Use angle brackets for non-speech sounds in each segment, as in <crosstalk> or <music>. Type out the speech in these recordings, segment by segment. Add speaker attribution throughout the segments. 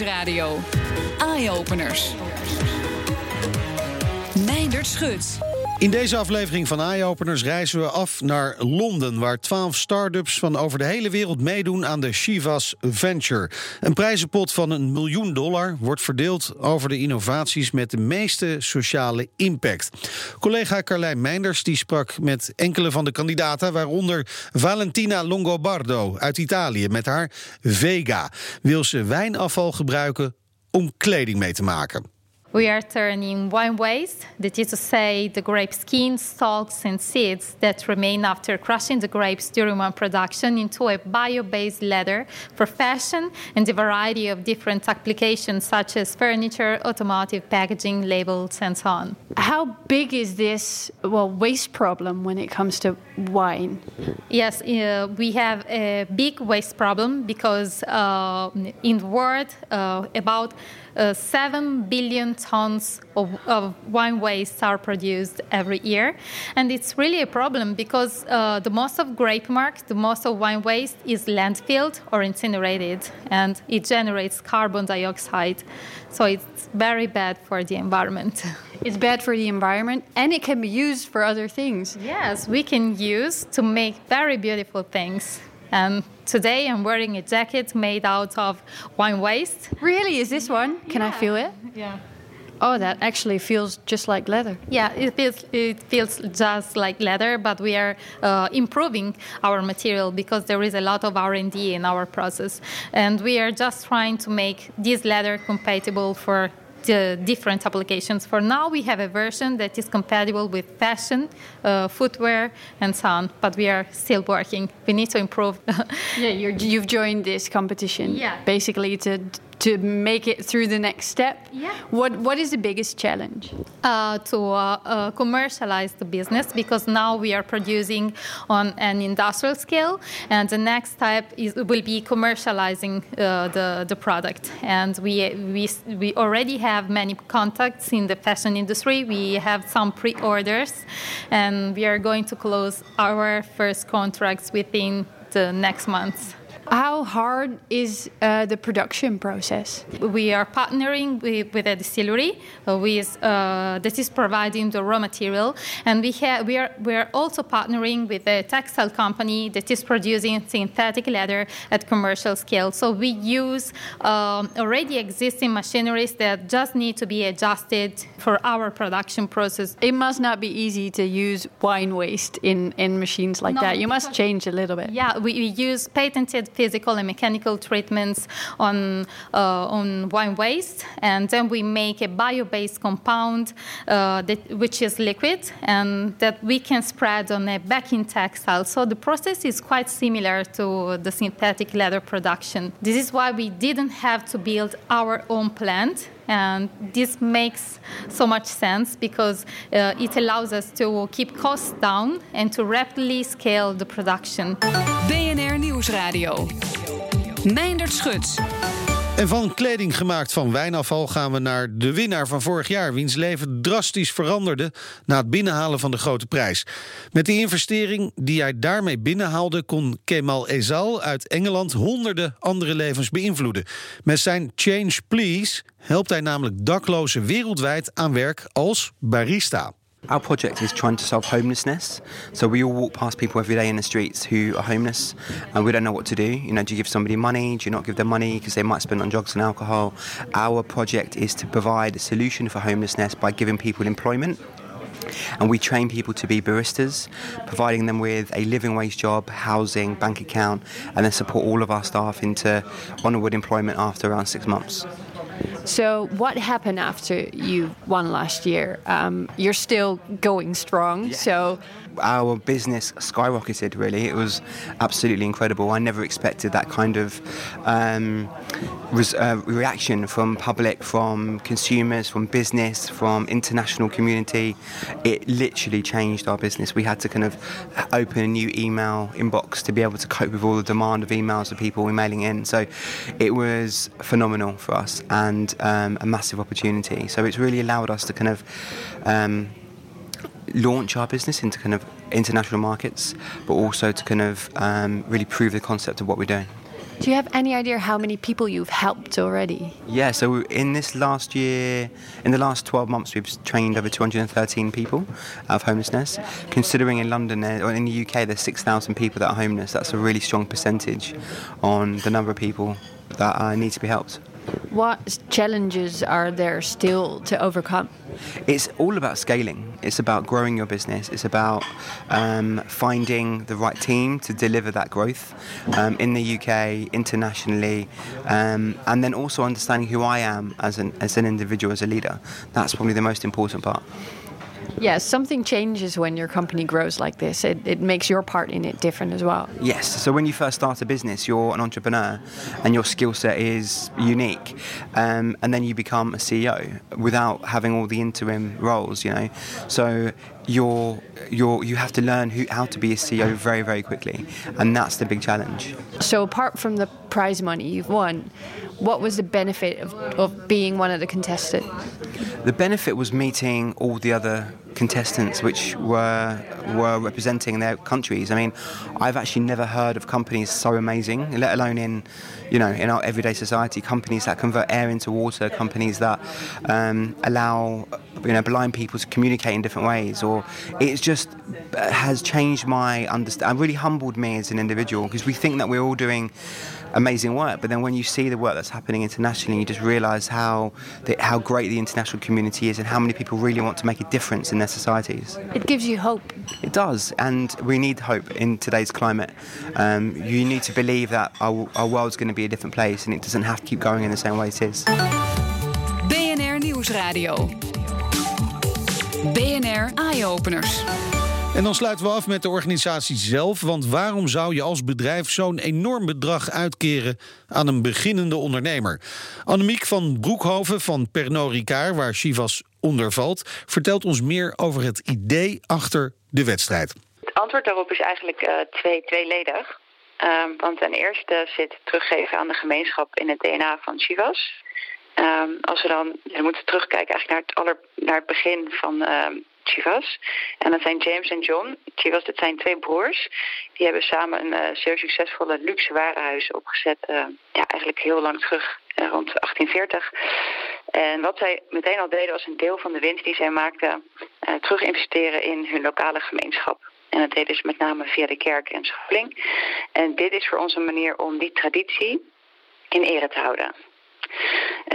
Speaker 1: Nieuwsradio. Eye-openers. Meindert Schut.
Speaker 2: In deze aflevering van Eye-Openers reizen we af naar Londen... waar twaalf start-ups van over de hele wereld meedoen aan de Shivas Venture. Een prijzenpot van een miljoen dollar wordt verdeeld over de innovaties... met de meeste sociale impact. Collega Carlijn Meinders die sprak met enkele van de kandidaten... waaronder Valentina Longobardo uit Italië met haar Vega. Wil ze wijnafval gebruiken om kleding mee te maken.
Speaker 3: We are turning wine waste, that is to say, the grape skin, stalks, and seeds that remain after crushing the grapes during wine production, into a bio based leather for fashion and a variety of different applications such as furniture, automotive, packaging, labels, and so on.
Speaker 4: How big is this well waste problem when it comes to wine?
Speaker 3: Yes, uh, we have a big waste problem because uh, in the world, uh, about uh, 7 billion tons of, of, wine waste are produced every year. And it's really a problem because uh, the most of grape mark, the most of wine waste is landfilled or incinerated, and it generates carbon dioxide. So it's very bad for the environment. <laughs>
Speaker 4: It's bad for the environment and it can be used for other things.
Speaker 3: Yes, we can use to make very beautiful things. And today I'm wearing a jacket made out of wine waste.
Speaker 4: Really? Is this one? Can
Speaker 3: yeah.
Speaker 4: I feel it?
Speaker 3: Yeah.
Speaker 4: Oh, that actually feels just like leather.
Speaker 3: Yeah, it feels it feels just like leather, but we are uh, improving our material because there is a lot of R and D in our process, and we are just trying to make this leather compatible for the different applications. For now, we have a version that is compatible with fashion, uh, footwear, and so on. But we are still working. We need to improve. <laughs>
Speaker 4: yeah, you have joined this competition.
Speaker 3: Yeah.
Speaker 4: Basically, to to make it through the next step.
Speaker 3: Yeah.
Speaker 4: What What is the biggest challenge?
Speaker 3: Uh, to uh, uh, commercialize the business because now we are producing on an industrial scale, and the next step is will be commercializing uh, the the product. And we we we already have many contacts in the fashion industry. We have some pre-orders, and we are going to close our first contracts within the next months.
Speaker 4: How hard is uh, the production process?
Speaker 3: We are partnering with, with a distillery uh, with, uh, that is providing the raw material, and we, have, we, are, we are also partnering with a textile company that is producing synthetic leather at commercial scale. So we use um, already existing machineries that just need to be adjusted for our production process.
Speaker 4: It must not be easy to use wine waste in, in machines like
Speaker 3: No,
Speaker 4: that. You must change a little bit.
Speaker 3: Yeah, we, we use patented physical and mechanical treatments on uh, on wine waste, and then we make a bio-based compound uh, that, which is liquid and that we can spread on a backing textile. So the process is quite similar to the synthetic leather production. This is why we didn't have to build our own plant and this makes so much sense because uh, it allows us to keep costs down and to rapidly scale the production.
Speaker 1: Nieuwsradio. Schut.
Speaker 2: En van kleding gemaakt van wijnafval gaan we naar de winnaar van vorig jaar, wiens leven drastisch veranderde na het binnenhalen van de grote prijs. Met de investering die hij daarmee binnenhaalde, kon Kemal Ezal uit Engeland honderden andere levens beïnvloeden. Met zijn Change Please helpt hij namelijk daklozen wereldwijd aan werk als barista.
Speaker 5: Our project is trying to solve homelessness. So we all walk past people every day in the streets who are homeless, and we don't know what to do. You know, do you give somebody money? Do you not give them money because they might spend on drugs and alcohol? Our project is to provide a solution for homelessness by giving people employment. And we train people to be baristas, providing them with a living wage job, housing, bank account, and then support all of our staff into honourable employment after around six months.
Speaker 4: So, what happened after you won last year? Um, you're still going strong. So,
Speaker 5: our business skyrocketed really. It was absolutely incredible. I never expected that kind of um, res- uh, reaction from public from consumers from business from international community. It literally changed our business. We had to kind of open a new email inbox to be able to cope with all the demand of emails of people emailing in. So it was phenomenal for us and um, a massive opportunity. So it's really allowed us to kind of um, launch our business into kind of international markets, but also to kind of um, really prove the concept of what we're doing.
Speaker 4: Do you have any idea how many people you've helped already?
Speaker 5: Yeah, so in this last year, in the last 12 months, we've trained over 213 people out of homelessness. Considering in London or in the UK, there's 6,000 people that are homeless, that's a really strong percentage on the number of people that uh, need to be helped.
Speaker 4: What challenges are there still to overcome?
Speaker 5: It's all about scaling. It's about growing your business. It's about um, finding the right team to deliver that growth um, in the UK, internationally, um, and then also understanding who I am as an, as an individual, as a leader. That's probably the most important part.
Speaker 4: Yeah, something changes when your company grows like this. It, it makes your part in it different as well.
Speaker 5: Yes. So when you first start a business, you're an entrepreneur, and your skill set is unique, um, and then you become a CEO without having all the interim roles. You know, so you're you're you have to learn who, how to be a CEO very very quickly, and that's the big challenge.
Speaker 4: So apart from the prize money you've won, what was the benefit of, of being one of the contestants?
Speaker 5: The benefit was meeting all the other contestants which were were representing their countries. I mean, I've actually never heard of companies so amazing, let alone in you know in our everyday society. Companies that convert air into water, companies that um, allow you know blind people to communicate in different ways, or it's just has changed my understanding. Really humbled me as an individual because we think that we're all doing amazing work. But then when you see the work that's happening internationally, you just realise how the, how great the international community is and how many people really want to make a difference in their societies.
Speaker 4: It gives you hope.
Speaker 5: It does, and we need hope in today's climate. Um, you need to believe that our, our world's going to be a different place, and it doesn't have to keep going in the same way it is.
Speaker 1: BNR Nieuwsradio. BNR Eye Openers.
Speaker 2: En dan sluiten we af met de organisatie zelf. Want waarom zou je als bedrijf zo'n enorm bedrag uitkeren aan een beginnende ondernemer? Annemiek van Broekhoven van Pernod Ricard, waar Chivas onder valt, vertelt ons meer over het idee achter de wedstrijd.
Speaker 6: Het antwoord daarop is eigenlijk uh, twee, tweeledig. Uh, want ten eerste zit teruggeven aan de gemeenschap in het DNA van Chivas. Uh, als we dan we moeten terugkijken eigenlijk naar het, aller, naar het begin van Chivas. En dat zijn James en John. Chivas, dat zijn twee broers. Die hebben samen een uh, zeer succesvolle luxe warenhuis opgezet. Uh, ja, eigenlijk heel lang terug, uh, rond 1840. En wat zij meteen al deden was een deel van de winst die zij maakten... terug investeren in hun lokale gemeenschap. En dat deden ze met name via de kerk en scholing. En dit is voor ons een manier om die traditie in ere te houden.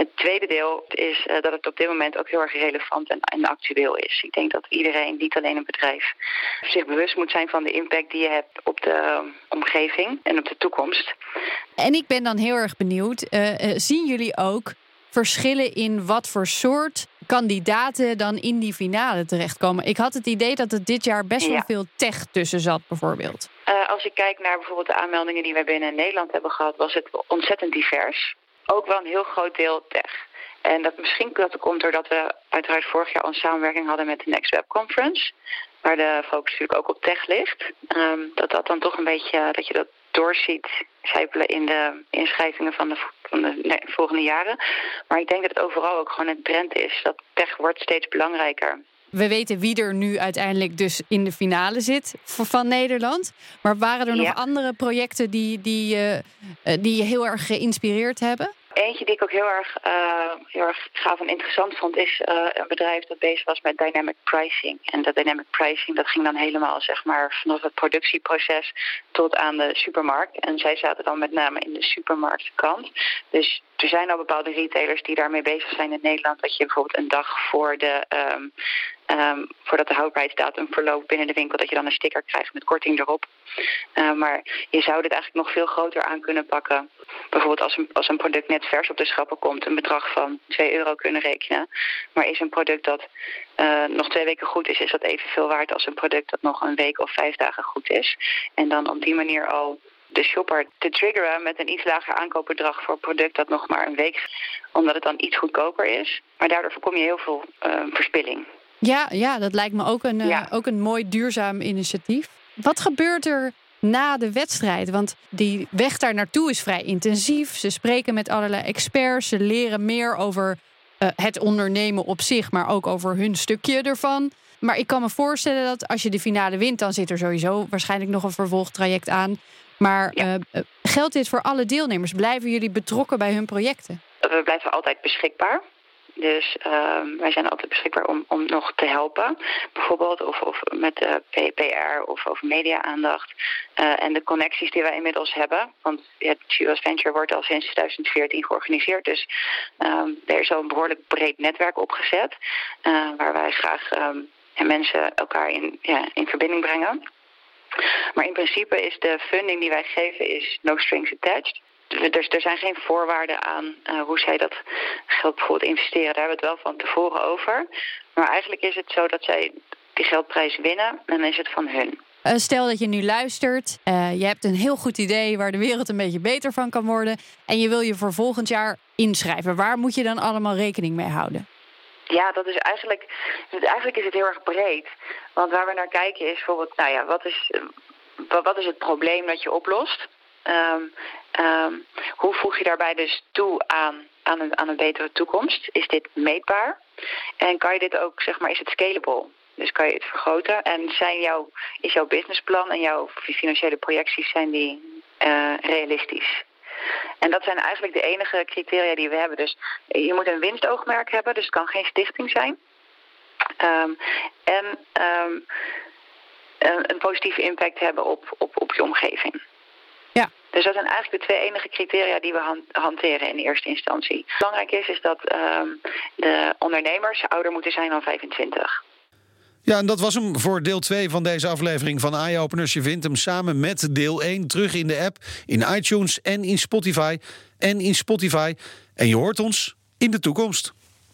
Speaker 6: Het tweede deel is uh, dat het op dit moment ook heel erg relevant en, en, actueel is. Ik denk dat iedereen, niet alleen een bedrijf, zich bewust moet zijn van de impact die je hebt op de omgeving en op de toekomst.
Speaker 4: En ik ben dan heel erg benieuwd, uh, zien jullie ook verschillen in wat voor soort kandidaten dan in die finale terechtkomen? Ik had het idee dat er dit jaar best wel ja. veel tech tussen zat, bijvoorbeeld.
Speaker 6: als ik kijk naar bijvoorbeeld de aanmeldingen die wij binnen Nederland hebben gehad, was het ontzettend divers ook wel een heel groot deel tech. En dat misschien dat komt doordat we uiteraard vorig jaar een samenwerking hadden met de Next Web Conference. Waar de focus natuurlijk ook op tech ligt. Um, dat dat dan toch een beetje, dat je dat doorziet zijpelen in de inschrijvingen van de, van de volgende jaren. Maar ik denk dat het overal ook gewoon een trend is. Dat tech wordt steeds belangrijker.
Speaker 4: We weten wie er nu uiteindelijk dus in de finale zit van Nederland. Maar waren er nog andere projecten die, die, uh, die je heel erg geïnspireerd hebben?
Speaker 6: Eentje die ik ook heel erg, uh, heel erg gaaf en interessant vond, is uh, een bedrijf dat bezig was met dynamic pricing. En dat dynamic pricing dat ging dan helemaal zeg maar, vanaf het productieproces tot aan de supermarkt. En zij zaten dan met name in de supermarktkant. Dus er zijn al bepaalde retailers die daarmee bezig zijn in Nederland. Dat je bijvoorbeeld een dag voor de, um, um, voordat de houdbaarheidsdatum verloopt binnen de winkel, dat je dan een sticker krijgt met korting erop. Uh, maar je zou dit eigenlijk nog veel groter aan kunnen pakken. Bijvoorbeeld als een, als een product net vers op de schappen komt, een bedrag van 2 euro kunnen rekenen. Maar is een product dat uh, nog twee weken goed is, is dat evenveel waard als een product dat nog een week of vijf dagen goed is. En dan op die manier al de shopper te triggeren met een iets lager aankoopbedrag voor een product dat nog maar een week, omdat het dan iets goedkoper is. Maar daardoor voorkom je heel veel uh, verspilling.
Speaker 4: Ja, ja, dat lijkt me ook een, uh, ja. ook een mooi duurzaam initiatief. Wat gebeurt er na de wedstrijd? Want die weg daar naartoe is vrij intensief. Ze spreken met allerlei experts. Ze leren meer over uh, het ondernemen op zich, maar ook over hun stukje ervan. Maar ik kan me voorstellen dat als je de finale wint, dan zit er sowieso waarschijnlijk nog een vervolgtraject aan. Maar uh, geldt dit voor alle deelnemers? Blijven jullie betrokken bij hun projecten?
Speaker 6: We blijven altijd beschikbaar. Dus uh, wij zijn altijd beschikbaar om, om nog te helpen. Bijvoorbeeld of, of met de PPR of over media-aandacht. Uh, en de connecties die wij inmiddels hebben. Want het US Venture wordt al sinds 2014 georganiseerd. Dus um, er is al een behoorlijk breed netwerk opgezet. Uh, waar wij graag um, mensen elkaar in, ja, in verbinding brengen. Maar in principe is de funding die wij geven is no strings attached. Dus er zijn geen voorwaarden aan uh, hoe zij dat geld bijvoorbeeld investeren. Daar hebben we het wel van tevoren over. Maar eigenlijk is het zo dat zij die geldprijs winnen en dan is het van hun.
Speaker 4: Uh, stel dat je nu luistert, uh, je hebt een heel goed idee waar de wereld een beetje beter van kan worden. En je wil je voor volgend jaar inschrijven. Waar moet je dan allemaal rekening mee houden?
Speaker 6: Ja, dat is eigenlijk, eigenlijk is het heel erg breed. Want waar we naar kijken is bijvoorbeeld, nou ja, wat is, wat is het probleem dat je oplost? Um, um, hoe voeg je daarbij dus toe aan, aan, een, aan een betere toekomst? Is dit meetbaar? En kan je dit ook, zeg maar, is het scalable? Dus kan je het vergroten? En zijn jouw, is jouw businessplan en jouw financiële projecties zijn die uh, realistisch? En dat zijn eigenlijk de enige criteria die we hebben. Dus je moet een winstoogmerk hebben, dus het kan geen stichting zijn. Um, en een, een positieve impact hebben op, op, op je omgeving.
Speaker 4: Ja.
Speaker 6: Dus dat zijn eigenlijk de twee enige criteria die we hanteren in eerste instantie. Belangrijk is, is dat um, de ondernemers ouder moeten zijn dan 25.
Speaker 2: Ja, en dat was hem voor deel 2 van deze aflevering van Eye Openers. Je vindt hem samen met deel 1 terug in de app, in iTunes en in Spotify. En in Spotify. En je hoort ons in de toekomst.